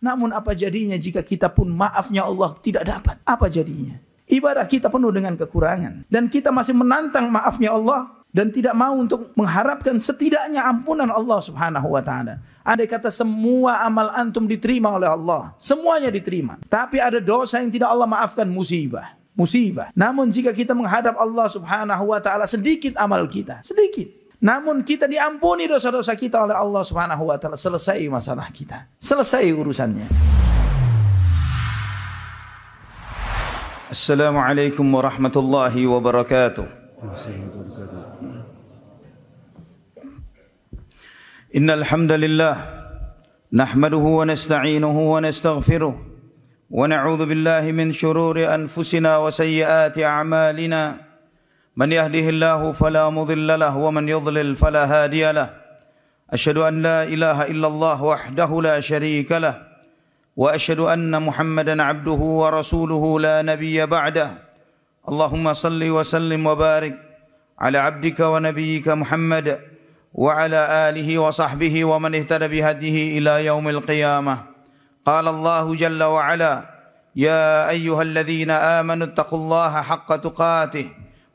Namun apa jadinya jika kita pun maafnya Allah tidak dapat? Apa jadinya? Ibadah kita penuh dengan kekurangan. Dan kita masih menantang maafnya Allah dan tidak mau untuk mengharapkan setidaknya ampunan Allah Subhanahu wa taala. Ada kata semua amal antum diterima oleh Allah, semuanya diterima. Tapi ada dosa yang tidak Allah maafkan musibah. Musibah. Namun jika kita menghadap Allah Subhanahu wa taala sedikit amal kita, sedikit. Namun kita diampuni dosa-dosa kita oleh Allah Subhanahu wa taala, selesai masalah kita. Selesai urusannya. Assalamualaikum warahmatullahi wabarakatuh. Wa nasta'inuhu wa nastaghfiruh wa na'udzu billahi min shururi anfusina wa sayyiati a'malina. من يهده الله فلا مضل له ومن يضلل فلا هادي له. أشهد أن لا إله إلا الله وحده لا شريك له. وأشهد أن محمدا عبده ورسوله لا نبي بعده. اللهم صل وسلم وبارك على عبدك ونبيك محمد وعلى آله وصحبه ومن اهتدى بهديه إلى يوم القيامة. قال الله جل وعلا يا أيها الذين آمنوا اتقوا الله حق تقاته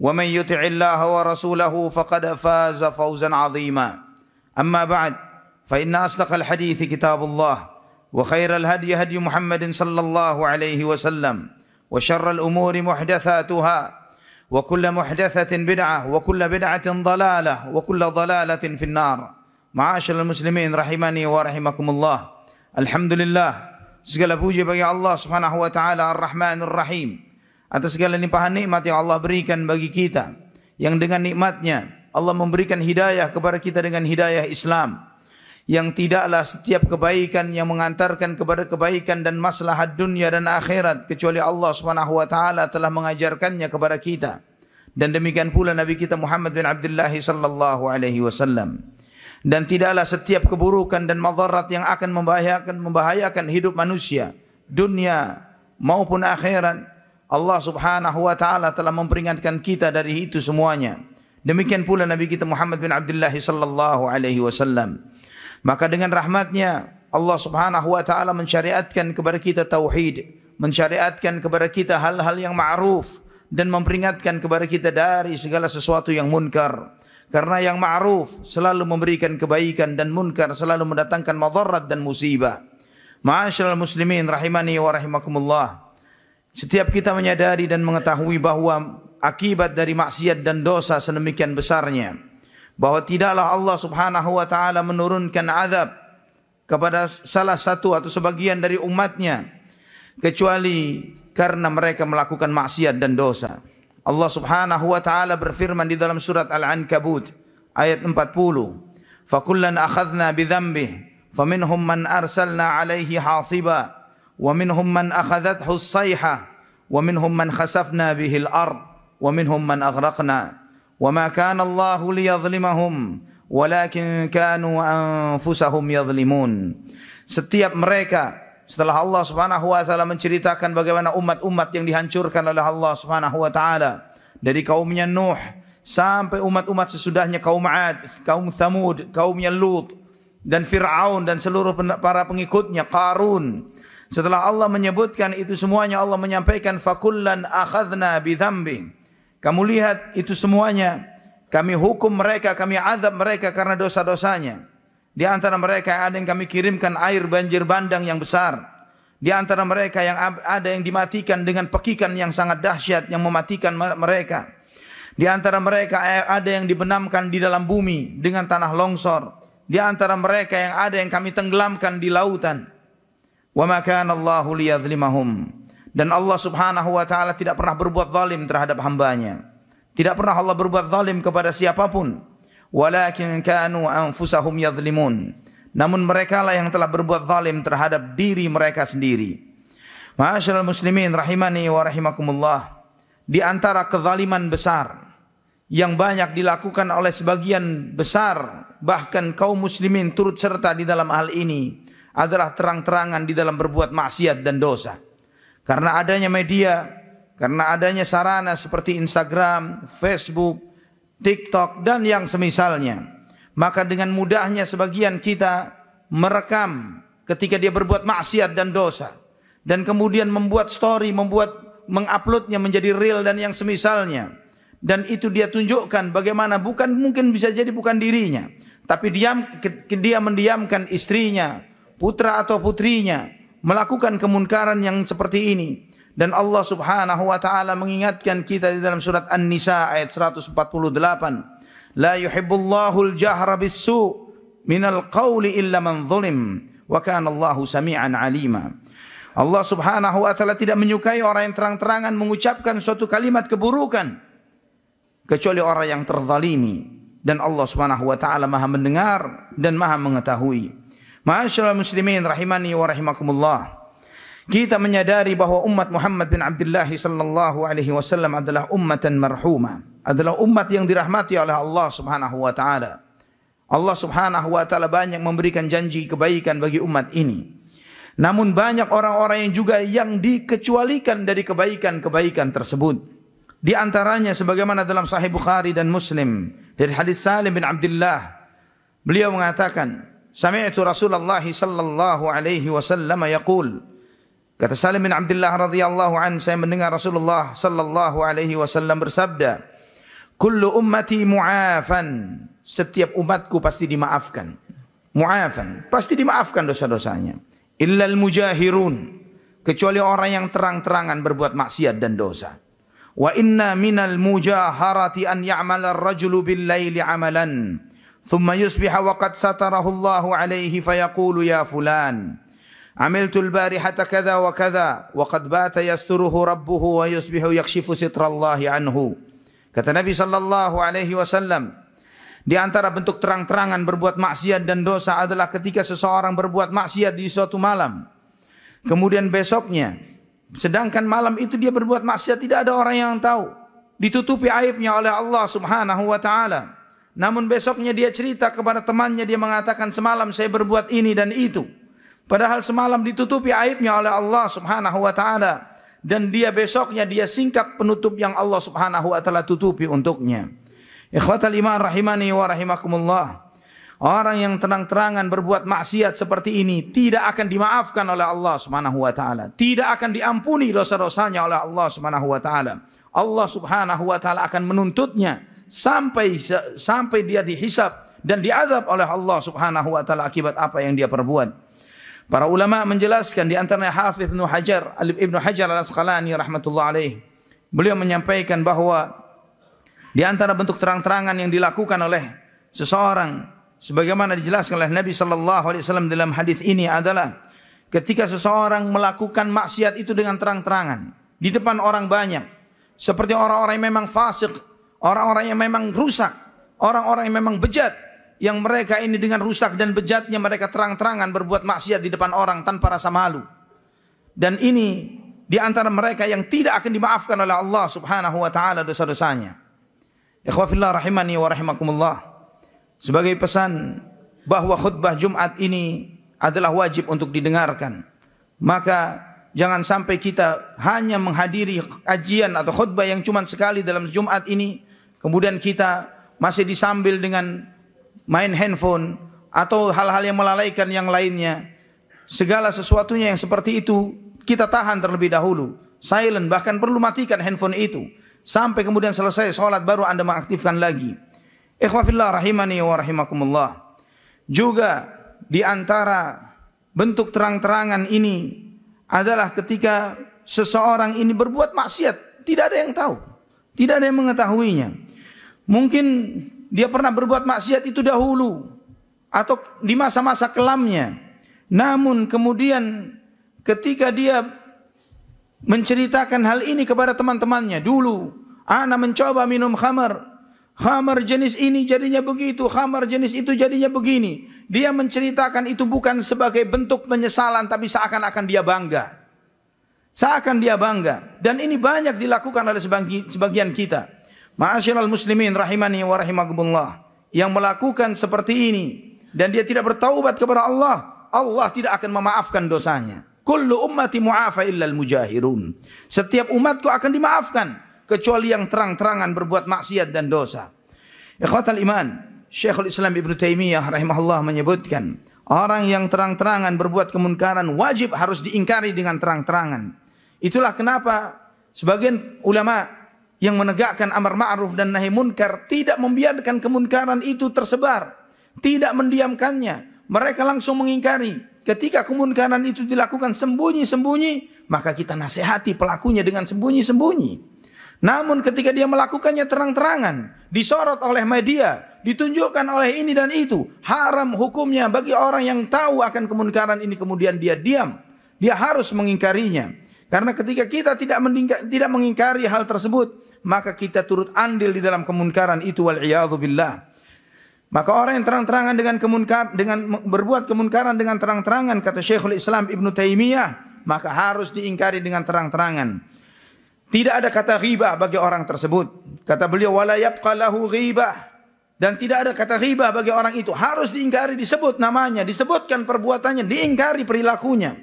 ومن يطع الله ورسوله فقد فاز فوزا عظيما. أما بعد فإن أصدق الحديث كتاب الله وخير الهدي هدي محمد صلى الله عليه وسلم وشر الأمور محدثاتها وكل محدثة بدعة وكل بدعة ضلالة وكل ضلالة في النار. معاشر المسلمين رحمني ورحمكم الله. الحمد لله. segala puji bagi Allah Subhanahu wa taala Ar-Rahmanir Rahim atas segala limpahan nikmat yang Allah berikan bagi kita. Yang dengan nikmatnya Allah memberikan hidayah kepada kita dengan hidayah Islam. Yang tidaklah setiap kebaikan yang mengantarkan kepada kebaikan dan maslahat dunia dan akhirat kecuali Allah Subhanahu wa taala telah mengajarkannya kepada kita. Dan demikian pula Nabi kita Muhammad bin Abdullah sallallahu alaihi wasallam. Dan tidaklah setiap keburukan dan madarat yang akan membahayakan membahayakan hidup manusia, dunia maupun akhirat Allah Subhanahu wa taala telah memperingatkan kita dari itu semuanya. Demikian pula Nabi kita Muhammad bin Abdullah sallallahu alaihi wasallam. Maka dengan rahmatnya Allah Subhanahu wa taala mensyariatkan kepada kita tauhid, mensyariatkan kepada kita hal-hal yang ma'ruf dan memperingatkan kepada kita dari segala sesuatu yang munkar. Karena yang ma'ruf selalu memberikan kebaikan dan munkar selalu mendatangkan madarat dan musibah. Ma'asyiral muslimin rahimani wa rahimakumullah. Setiap kita menyadari dan mengetahui bahwa akibat dari maksiat dan dosa sedemikian besarnya bahwa tidaklah Allah Subhanahu wa taala menurunkan azab kepada salah satu atau sebagian dari umatnya kecuali karena mereka melakukan maksiat dan dosa. Allah Subhanahu wa taala berfirman di dalam surat Al-Ankabut ayat 40, "Fakullan akhadna bi dhanbihi faminhum man 'alaihi hasiba." wa minhum man akhadhat husayha wa minhum man khasafna bihil ard wa minhum man aghraqna. Wa ma kana Allah liyadhlimahum setiap mereka setelah Allah Subhanahu wa taala menceritakan bagaimana umat-umat yang dihancurkan oleh Allah Subhanahu wa taala dari kaumnya Nuh sampai umat-umat sesudahnya kaum Ad, kaum Thamud, kaumnya Lut dan Fir'aun dan seluruh para pengikutnya Qarun setelah Allah menyebutkan itu semuanya Allah menyampaikan fakullan akhadna bidhambi. Kamu lihat itu semuanya kami hukum mereka, kami azab mereka karena dosa-dosanya. Di antara mereka ada yang kami kirimkan air banjir bandang yang besar. Di antara mereka yang ada yang dimatikan dengan pekikan yang sangat dahsyat yang mematikan mereka. Di antara mereka ada yang dibenamkan di dalam bumi dengan tanah longsor. Di antara mereka yang ada yang kami tenggelamkan di lautan. Wa ma kana Allahu liyadzlimahum. Dan Allah Subhanahu wa taala tidak pernah berbuat zalim terhadap hambanya. Tidak pernah Allah berbuat zalim kepada siapa pun. Walakin kanu anfusahum yadzlimun. Namun mereka lah yang telah berbuat zalim terhadap diri mereka sendiri. Ma'asyiral muslimin rahimani wa rahimakumullah. Di antara kezaliman besar yang banyak dilakukan oleh sebagian besar bahkan kaum muslimin turut serta di dalam hal ini adalah terang-terangan di dalam berbuat maksiat dan dosa. Karena adanya media, karena adanya sarana seperti Instagram, Facebook, TikTok dan yang semisalnya. Maka dengan mudahnya sebagian kita merekam ketika dia berbuat maksiat dan dosa dan kemudian membuat story, membuat menguploadnya menjadi real dan yang semisalnya. Dan itu dia tunjukkan bagaimana bukan mungkin bisa jadi bukan dirinya, tapi diam dia mendiamkan istrinya, putra atau putrinya melakukan kemunkaran yang seperti ini. Dan Allah Subhanahu wa taala mengingatkan kita di dalam surat An-Nisa ayat 148. La yuhibbullahu al-jahra bis-su' minal qawli illa man zulim wa kana Allahu sami'an alima. Allah Subhanahu wa taala tidak menyukai orang yang terang-terangan mengucapkan suatu kalimat keburukan kecuali orang yang terzalimi dan Allah Subhanahu wa taala Maha mendengar dan Maha mengetahui. Ma'asyiral muslimin rahimani wa rahimakumullah. Kita menyadari bahwa umat Muhammad bin Abdullah sallallahu alaihi wasallam adalah ummatan marhuma, adalah umat yang dirahmati oleh Allah Subhanahu wa taala. Allah Subhanahu wa taala banyak memberikan janji kebaikan bagi umat ini. Namun banyak orang-orang yang juga yang dikecualikan dari kebaikan-kebaikan tersebut. Di antaranya sebagaimana dalam Sahih Bukhari dan Muslim dari hadis Salim bin Abdullah beliau mengatakan sami'tu Rasulullah sallallahu alaihi wasallam yaqul kata Salim bin Abdullah radhiyallahu an saya mendengar Rasulullah sallallahu alaihi wasallam bersabda kullu ummati mu'afan. Setiap umatku pasti dimaafkan. Mu'afan. Pasti dimaafkan dosa-dosanya. Illal mujahirun. Kecuali orang yang terang-terangan berbuat maksiat dan dosa. Wa inna minal mujaharati an ya'mala ar-rajulu bil laili amalan ثم يصبح وقد ستره الله عليه فيقول يا فلان عملت البارحة كذا وكذا وقد بات يستره ربه ويصبح يكشف ستر الله عنه. kata Nabi sallallahu alaihi wasallam di antara bentuk terang-terangan berbuat maksiat dan dosa adalah ketika seseorang berbuat maksiat di suatu malam. Kemudian besoknya sedangkan malam itu dia berbuat maksiat tidak ada orang yang tahu. Ditutupi aibnya oleh Allah Subhanahu wa taala. Namun besoknya dia cerita kepada temannya, dia mengatakan semalam saya berbuat ini dan itu. Padahal semalam ditutupi aibnya oleh Allah subhanahu wa ta'ala. Dan dia besoknya dia singkap penutup yang Allah subhanahu wa ta'ala tutupi untuknya. Ikhwatal iman rahimani wa rahimakumullah. Orang yang tenang-terangan berbuat maksiat seperti ini tidak akan dimaafkan oleh Allah Subhanahu wa taala. Tidak akan diampuni dosa-dosanya oleh Allah Subhanahu wa taala. Allah Subhanahu wa taala akan menuntutnya sampai sampai dia dihisap dan diazab oleh Allah Subhanahu wa taala akibat apa yang dia perbuat. Para ulama menjelaskan di antaranya Hafiz Ibnu Hajar, Ibnu Hajar Al-Asqalani rahimatullah alaih. Beliau menyampaikan bahwa di antara bentuk terang-terangan yang dilakukan oleh seseorang sebagaimana dijelaskan oleh Nabi wasallam dalam hadis ini adalah ketika seseorang melakukan maksiat itu dengan terang-terangan di depan orang banyak seperti orang-orang yang memang fasik, orang-orang yang memang rusak, orang-orang yang memang bejat yang mereka ini dengan rusak dan bejatnya mereka terang-terangan berbuat maksiat di depan orang tanpa rasa malu. Dan ini di antara mereka yang tidak akan dimaafkan oleh Allah Subhanahu wa taala dosa-dosanya. Ikhwafillah rahimani wa rahimakumullah. Sebagai pesan bahwa khutbah Jumat ini adalah wajib untuk didengarkan. Maka jangan sampai kita hanya menghadiri kajian atau khutbah yang cuma sekali dalam Jumat ini. Kemudian kita masih disambil dengan main handphone atau hal-hal yang melalaikan yang lainnya. Segala sesuatunya yang seperti itu kita tahan terlebih dahulu. Silent bahkan perlu matikan handphone itu Sampai kemudian selesai sholat baru anda mengaktifkan lagi. Ikhwafillah rahimani wa rahimakumullah. Juga di antara bentuk terang-terangan ini adalah ketika seseorang ini berbuat maksiat. Tidak ada yang tahu. Tidak ada yang mengetahuinya. Mungkin dia pernah berbuat maksiat itu dahulu. Atau di masa-masa kelamnya. Namun kemudian ketika dia menceritakan hal ini kepada teman-temannya dulu. Ana mencoba minum khamar. Khamar jenis ini jadinya begitu, khamar jenis itu jadinya begini. Dia menceritakan itu bukan sebagai bentuk penyesalan tapi seakan-akan dia bangga. Seakan dia bangga. Dan ini banyak dilakukan oleh sebagian kita. Ma'asyiral muslimin rahimani wa rahimakumullah. Yang melakukan seperti ini. Dan dia tidak bertaubat kepada Allah. Allah tidak akan memaafkan dosanya. Kullu ummati mu'afa illal mujahirun. Setiap umatku akan dimaafkan. Kecuali yang terang-terangan berbuat maksiat dan dosa. Ikhwatal iman. Syekhul Islam Ibn Taimiyah rahimahullah menyebutkan. Orang yang terang-terangan berbuat kemunkaran wajib harus diingkari dengan terang-terangan. Itulah kenapa sebagian ulama yang menegakkan amar ma'ruf dan nahi munkar tidak membiarkan kemunkaran itu tersebar, tidak mendiamkannya. Mereka langsung mengingkari. Ketika kemunkaran itu dilakukan sembunyi-sembunyi, maka kita nasihati pelakunya dengan sembunyi-sembunyi. Namun ketika dia melakukannya terang-terangan, disorot oleh media, ditunjukkan oleh ini dan itu, haram hukumnya bagi orang yang tahu akan kemunkaran ini kemudian dia diam. Dia harus mengingkarinya. Karena ketika kita tidak tidak mengingkari hal tersebut, maka kita turut andil di dalam kemunkaran itu wal billah. Maka orang yang terang-terangan dengan kemunkar dengan berbuat kemunkaran dengan terang-terangan kata Syekhul Islam Ibnu Taimiyah, maka harus diingkari dengan terang-terangan. Tidak ada kata ghibah bagi orang tersebut. Kata beliau wala yabqa lahu dan tidak ada kata ghibah bagi orang itu. Harus diingkari disebut namanya, disebutkan perbuatannya, diingkari perilakunya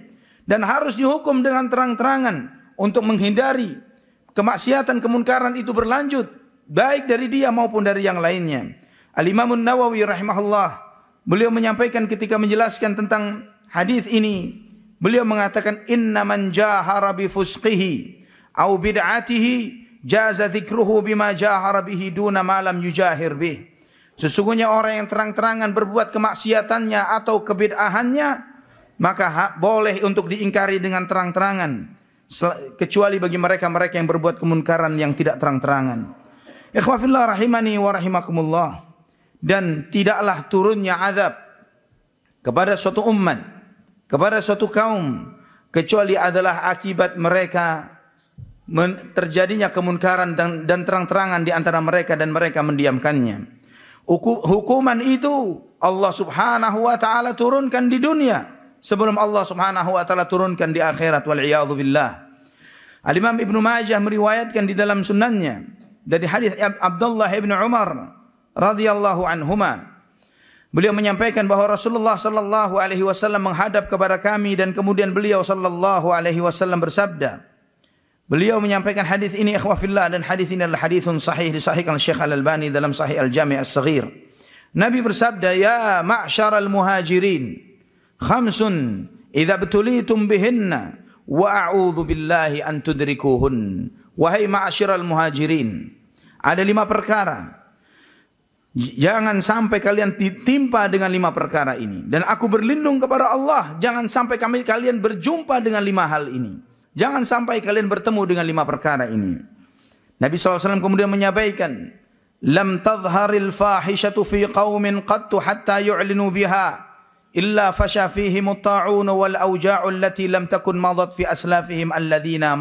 dan harus dihukum dengan terang-terangan untuk menghindari kemaksiatan kemunkaran itu berlanjut baik dari dia maupun dari yang lainnya. Al Imam Nawawi rahimahullah beliau menyampaikan ketika menjelaskan tentang hadis ini beliau mengatakan inna man jahara bi fusqihi au bid'atihi jaza dzikruhu bima jahara bihi duna ma lam yujahir bih. Sesungguhnya orang yang terang-terangan berbuat kemaksiatannya atau kebid'ahannya maka boleh untuk diingkari dengan terang-terangan kecuali bagi mereka-mereka yang berbuat kemunkaran yang tidak terang-terangan. Ikhwafillah rahimani wa rahimakumullah. Dan tidaklah turunnya azab kepada suatu umat, kepada suatu kaum kecuali adalah akibat mereka terjadinya kemunkaran dan, dan terang-terangan di antara mereka dan mereka mendiamkannya. Hukuman itu Allah Subhanahu wa taala turunkan di dunia sebelum Allah Subhanahu wa taala turunkan di akhirat wal billah. Al Imam Ibnu Majah meriwayatkan di dalam sunannya dari hadis Abdullah bin Umar radhiyallahu anhuma Beliau menyampaikan bahwa Rasulullah sallallahu alaihi wasallam menghadap kepada kami dan kemudian beliau sallallahu alaihi wasallam bersabda. Beliau menyampaikan hadis ini ikhwafillah dan hadis ini adalah hadithun sahih disahihkan Syekh Al-Albani dalam Sahih Al-Jami' As-Saghir. Nabi bersabda, "Ya ma'syaral muhajirin, khamsun idza btulitum bihinna wa a'udzu billahi an tudrikuhun wahai ma'asyiral muhajirin ada lima perkara Jangan sampai kalian ditimpa dengan lima perkara ini. Dan aku berlindung kepada Allah. Jangan sampai kami kalian berjumpa dengan lima hal ini. Jangan sampai kalian bertemu dengan lima perkara ini. Nabi SAW kemudian menyampaikan. Lam tadharil fahishatu fi qawmin qattu hatta yu'linu biha illa fasha fihim at-ta'un wal auja'u allati lam takun madat fi aslafihim alladhina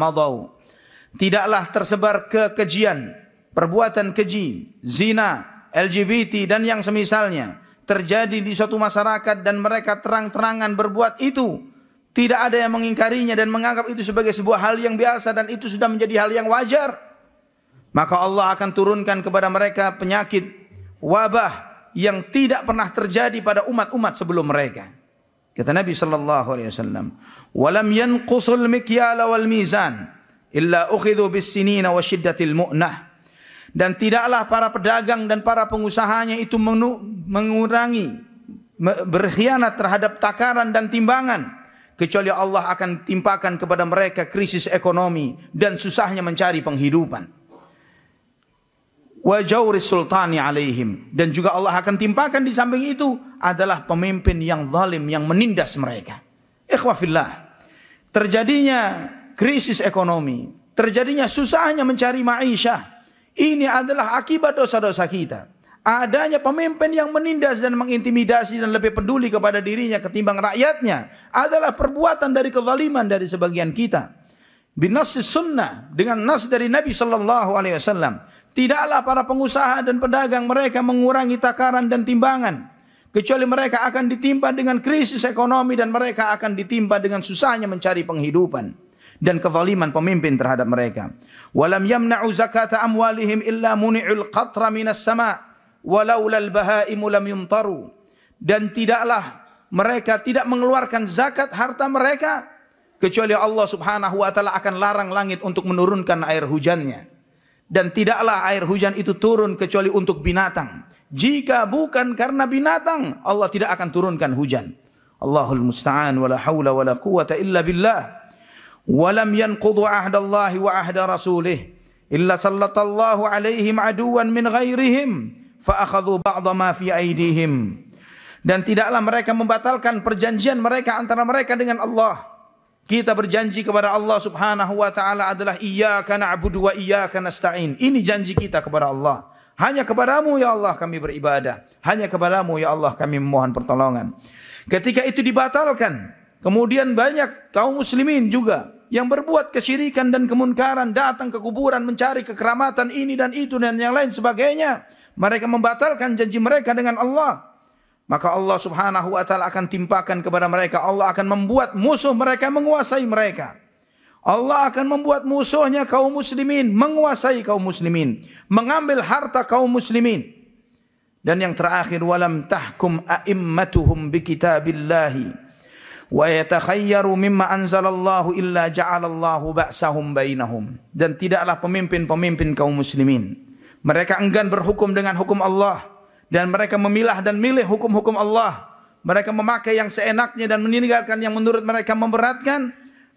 tidaklah tersebar kekejian perbuatan keji zina LGBT dan yang semisalnya terjadi di suatu masyarakat dan mereka terang-terangan berbuat itu. Tidak ada yang mengingkarinya dan menganggap itu sebagai sebuah hal yang biasa dan itu sudah menjadi hal yang wajar. Maka Allah akan turunkan kepada mereka penyakit wabah yang tidak pernah terjadi pada umat-umat sebelum mereka. Kata Nabi sallallahu alaihi wasallam, "Walam yanqusul mikyala wal mizan illa ukhidhu bis sinina wa mu'nah." Dan tidaklah para pedagang dan para pengusahanya itu mengurangi berkhianat terhadap takaran dan timbangan kecuali Allah akan timpakan kepada mereka krisis ekonomi dan susahnya mencari penghidupan wa sultani alaihim dan juga Allah akan timpakan di samping itu adalah pemimpin yang zalim yang menindas mereka. Ikhwafillah. Terjadinya krisis ekonomi, terjadinya susahnya mencari maisha. Ini adalah akibat dosa-dosa kita. Adanya pemimpin yang menindas dan mengintimidasi dan lebih peduli kepada dirinya ketimbang rakyatnya adalah perbuatan dari kezaliman dari sebagian kita. Binas sunnah dengan nas dari Nabi sallallahu alaihi wasallam Tidaklah para pengusaha dan pedagang mereka mengurangi takaran dan timbangan. Kecuali mereka akan ditimpa dengan krisis ekonomi dan mereka akan ditimpa dengan susahnya mencari penghidupan. dan kezaliman pemimpin terhadap mereka. Walam yamna'u zakata amwalihim illa muni'ul qatra minas sama' walaula al-bahaimu lam yumtaru. Dan tidaklah mereka tidak mengeluarkan zakat harta mereka kecuali Allah Subhanahu wa taala akan larang langit untuk menurunkan air hujannya dan tidaklah air hujan itu turun kecuali untuk binatang. Jika bukan karena binatang, Allah tidak akan turunkan hujan. Allahul musta'an wala haula wala quwata illa billah. Walam yanqudu ahdallahi wa ahda rasulih illa sallatallahu alaihim aduwan min ghairihim fa akhadhu ba'dha ma fi aidihim. Dan tidaklah mereka membatalkan perjanjian mereka antara mereka dengan Allah kita berjanji kepada Allah Subhanahu wa taala adalah iyyaka na'budu wa iyyaka nasta'in. Ini janji kita kepada Allah. Hanya kepadamu ya Allah kami beribadah. Hanya kepadamu ya Allah kami memohon pertolongan. Ketika itu dibatalkan, Kemudian banyak kaum muslimin juga yang berbuat kesyirikan dan kemunkaran datang ke kuburan mencari kekeramatan ini dan itu dan yang lain sebagainya. Mereka membatalkan janji mereka dengan Allah. Maka Allah subhanahu wa ta'ala akan timpakan kepada mereka. Allah akan membuat musuh mereka menguasai mereka. Allah akan membuat musuhnya kaum muslimin menguasai kaum muslimin. Mengambil harta kaum muslimin. Dan yang terakhir. Walam tahkum a'immatuhum bi kitabillahi wa yatakhayyaru mimma anzalallahu illa ja'alallahu ba'sahum bainahum dan tidaklah pemimpin-pemimpin kaum muslimin mereka enggan berhukum dengan hukum Allah dan mereka memilah dan milih hukum-hukum Allah. Mereka memakai yang seenaknya dan meninggalkan yang menurut mereka memberatkan.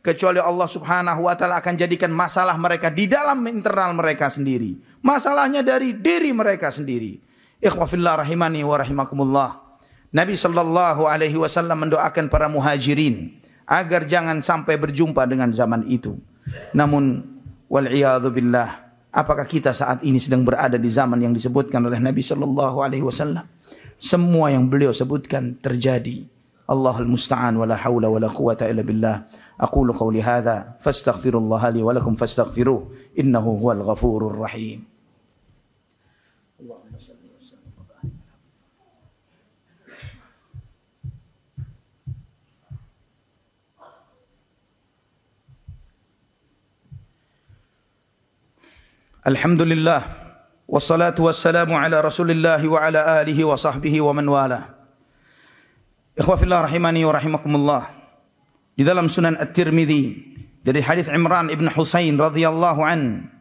Kecuali Allah Subhanahu wa taala akan jadikan masalah mereka di dalam internal mereka sendiri. Masalahnya dari diri mereka sendiri. Ikhwafillah rahimani wa rahimakumullah. Nabi sallallahu alaihi wasallam mendoakan para muhajirin agar jangan sampai berjumpa dengan zaman itu. Namun wal billah, apakah kita saat ini sedang berada di zaman yang disebutkan oleh Nabi sallallahu alaihi wasallam? Semua yang beliau sebutkan terjadi. Allahul musta'an wala haula wala quwata illa billah. Aqulu qawli hadha fastaghfirullah li wa lakum fastaghfiruh innahu huwal ghafurur rahim. الحمد لله والصلاة والسلام على رسول الله وعلى آله وصحبه ومن والاه Ikhwah fillah rahimani wa rahimakumullah. Di dalam Sunan At-Tirmidzi dari hadis Imran ibn Husain radhiyallahu an.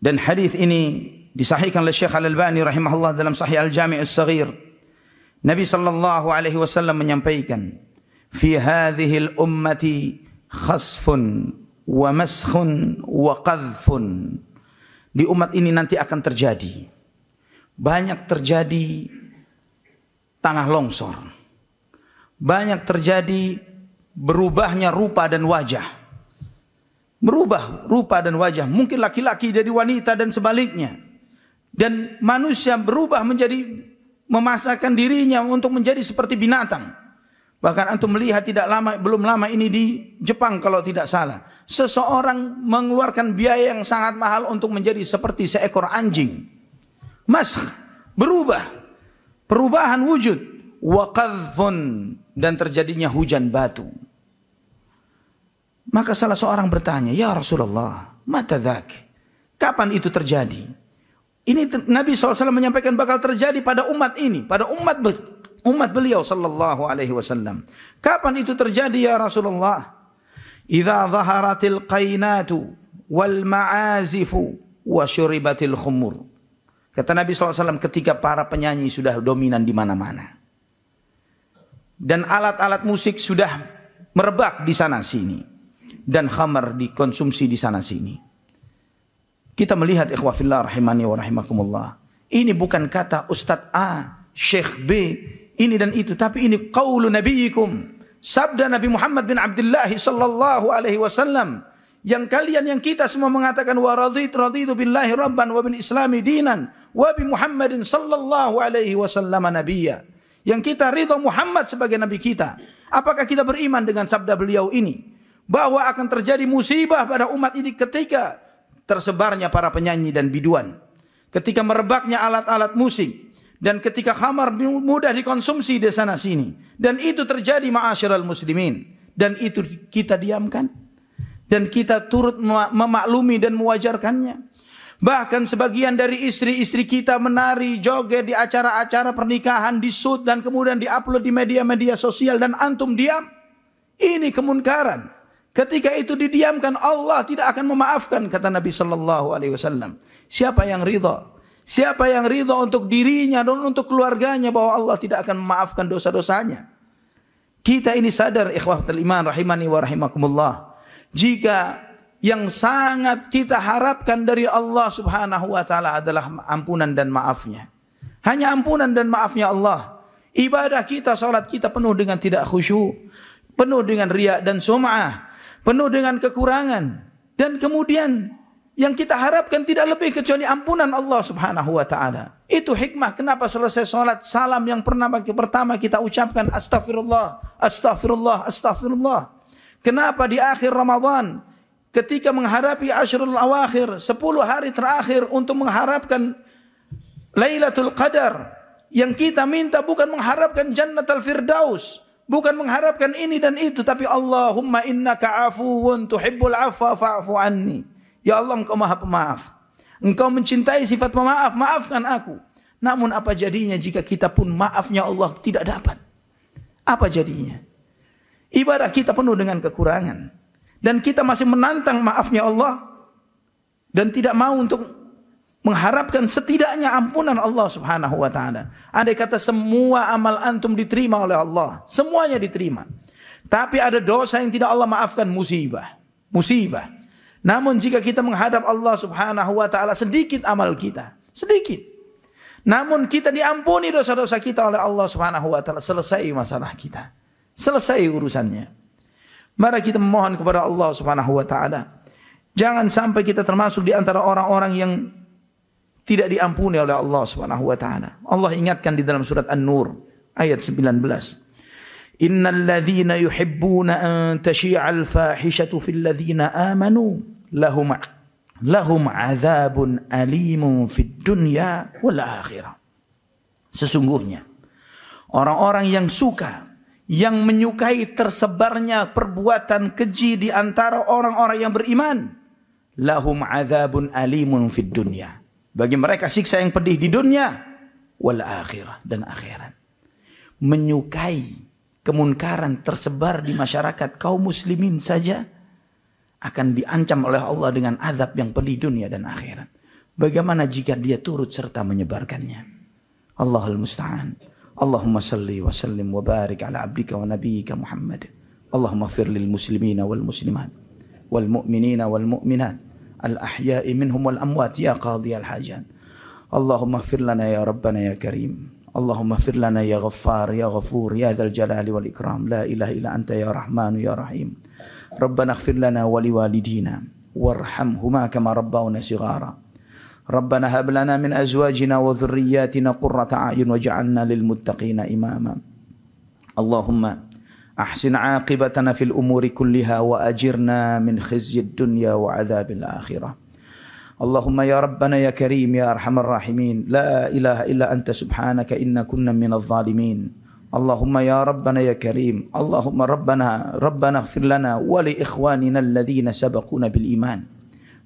Dan hadis ini disahihkan oleh Syekh Al-Albani rahimahullah dalam Sahih Al-Jami' As-Saghir. Nabi sallallahu alaihi wasallam menyampaikan, "Fi hadhihi al-ummati khasfun wa maskhun wa qadhfun. Di umat ini nanti akan terjadi banyak terjadi tanah longsor. Banyak terjadi berubahnya rupa dan wajah. Berubah rupa dan wajah. Mungkin laki-laki jadi wanita dan sebaliknya. Dan manusia berubah menjadi memasakkan dirinya untuk menjadi seperti binatang. Bahkan antum melihat tidak lama belum lama ini di Jepang kalau tidak salah. Seseorang mengeluarkan biaya yang sangat mahal untuk menjadi seperti seekor anjing. Mas berubah. Perubahan wujud wa dan terjadinya hujan batu. Maka salah seorang bertanya, "Ya Rasulullah, mata dzak? Kapan itu terjadi?" Ini Nabi SAW menyampaikan bakal terjadi pada umat ini, pada umat umat beliau sallallahu alaihi wasallam. Kapan itu terjadi ya Rasulullah? Idza zaharatil qainatu wal ma'azifu wa syuribatil khumur. Kata Nabi SAW ketika para penyanyi sudah dominan di mana-mana. Dan alat-alat musik sudah merebak di sana sini. Dan khamar dikonsumsi di sana sini. Kita melihat ikhwafillah rahimani wa rahimakumullah. Ini bukan kata Ustadz A, Syekh B, ini dan itu. Tapi ini qaulu nabiyikum. Sabda Nabi Muhammad bin Abdullah sallallahu alaihi wasallam. Yang kalian yang kita semua mengatakan wa raditu raditu billahi rabban wa bil islami dinan wa bi Muhammadin sallallahu alaihi wasallam nabiyya. Yang kita ridha Muhammad sebagai nabi kita. Apakah kita beriman dengan sabda beliau ini? Bahwa akan terjadi musibah pada umat ini ketika tersebarnya para penyanyi dan biduan. Ketika merebaknya alat-alat musik dan ketika khamar mudah dikonsumsi di sana sini dan itu terjadi ma'asyiral muslimin dan itu kita diamkan dan kita turut memaklumi dan mewajarkannya. Bahkan sebagian dari istri-istri kita menari, joget di acara-acara pernikahan, di shoot dan kemudian diupload di media-media sosial dan antum diam. Ini kemunkaran. Ketika itu didiamkan Allah tidak akan memaafkan kata Nabi sallallahu alaihi wasallam. Siapa yang ridha? Siapa yang ridha untuk dirinya dan untuk keluarganya bahwa Allah tidak akan memaafkan dosa-dosanya. Kita ini sadar ikhwatul iman rahimani wa rahimakumullah. Jika yang sangat kita harapkan dari Allah Subhanahu wa taala adalah ampunan dan maafnya. Hanya ampunan dan maafnya Allah. Ibadah kita, salat kita penuh dengan tidak khusyuk, penuh dengan riak dan sum'ah penuh dengan kekurangan dan kemudian yang kita harapkan tidak lebih kecuali ampunan Allah Subhanahu wa taala. Itu hikmah kenapa selesai salat salam yang pernah pertama kita ucapkan astagfirullah, astagfirullah, astagfirullah. Kenapa di akhir Ramadan ketika menghadapi Ashrul Awakhir, 10 hari terakhir untuk mengharapkan Lailatul Qadar yang kita minta bukan mengharapkan Jannatul Firdaus, Bukan mengharapkan ini dan itu tapi Allahumma innaka afuwun tuhibbul afwa fa'fu anni. Ya Allah engkau maha pemaaf. Engkau mencintai sifat pemaaf, maafkan aku. Namun apa jadinya jika kita pun maafnya Allah tidak dapat? Apa jadinya? Ibadah kita penuh dengan kekurangan. Dan kita masih menantang maafnya Allah. Dan tidak mau untuk mengharapkan setidaknya ampunan Allah Subhanahu wa taala. Ada kata semua amal antum diterima oleh Allah, semuanya diterima. Tapi ada dosa yang tidak Allah maafkan musibah. Musibah. Namun jika kita menghadap Allah Subhanahu wa taala sedikit amal kita, sedikit. Namun kita diampuni dosa-dosa kita oleh Allah Subhanahu wa taala, selesai masalah kita. Selesai urusannya. Mari kita memohon kepada Allah Subhanahu wa taala. Jangan sampai kita termasuk di antara orang-orang yang tidak diampuni oleh Allah Subhanahu wa taala. Allah ingatkan di dalam surat An-Nur ayat 19. Innal ladzina yuhibbuna an tashi'al fahishatu fil ladzina amanu lahum lahum adzabun alimun fid dunya wal akhirah. Sesungguhnya orang-orang yang suka yang menyukai tersebarnya perbuatan keji di antara orang-orang yang beriman lahum adzabun alimun fid dunya bagi mereka siksa yang pedih di dunia wal akhirah dan akhirat. Menyukai kemunkaran tersebar di masyarakat kaum muslimin saja akan diancam oleh Allah dengan azab yang pedih dunia dan akhirat. Bagaimana jika dia turut serta menyebarkannya? Allahul musta'an. Allahumma salli wa sallim wa barik ala abdika wa nabiyyika Muhammad. Allahumma fir lil muslimina wal muslimat wal mu'minina wal mu'minat al ahya'i minhum wal amwat ya qadhi al hajat. Allahumma fir lana ya rabbana ya karim. اللهم اغفر لنا يا غفار يا غفور يا ذا الجلال والإكرام. لا إله إلا أنت يا رحمن يا رحيم. ربنا اغفر لنا ولوالدينا وارحمهما كما ربونا صغارا. ربنا هب لنا من أزواجنا وذرياتنا قرة أعين واجعلنا للمتقين إماما. اللهم أحسن عاقبتنا في الأمور كلها وأجرنا من خزي الدنيا وعذاب الآخرة. اللهم يا ربنا يا كريم يا أرحم الراحمين. لا إله إلا أنت سبحانك إنا كنا من الظالمين. اللهم يا ربنا يا كريم. اللهم ربنا ربنا اغفر لنا ولإخواننا الذين سبقونا بالإيمان.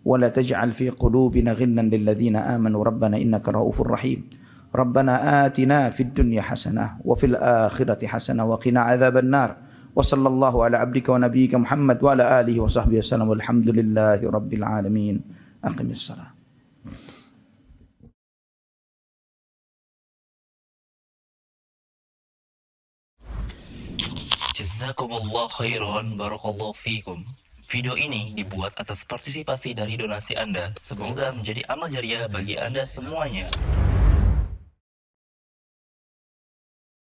ولا تجعل في قلوبنا غلا للذين آمنوا. ربنا إنك رؤوف رحيم. ربنا آتنا في الدنيا حسنة وفي الآخرة حسنة وقنا عذاب النار. وصلى الله على عبدك ونبيك محمد وعلى آله وصحبه وسلم والحمد لله رب العالمين. aqimis salat. Jazakumullah khairan barakallahu fikum. Video ini dibuat atas partisipasi dari donasi Anda. Semoga menjadi amal jariah bagi Anda semuanya.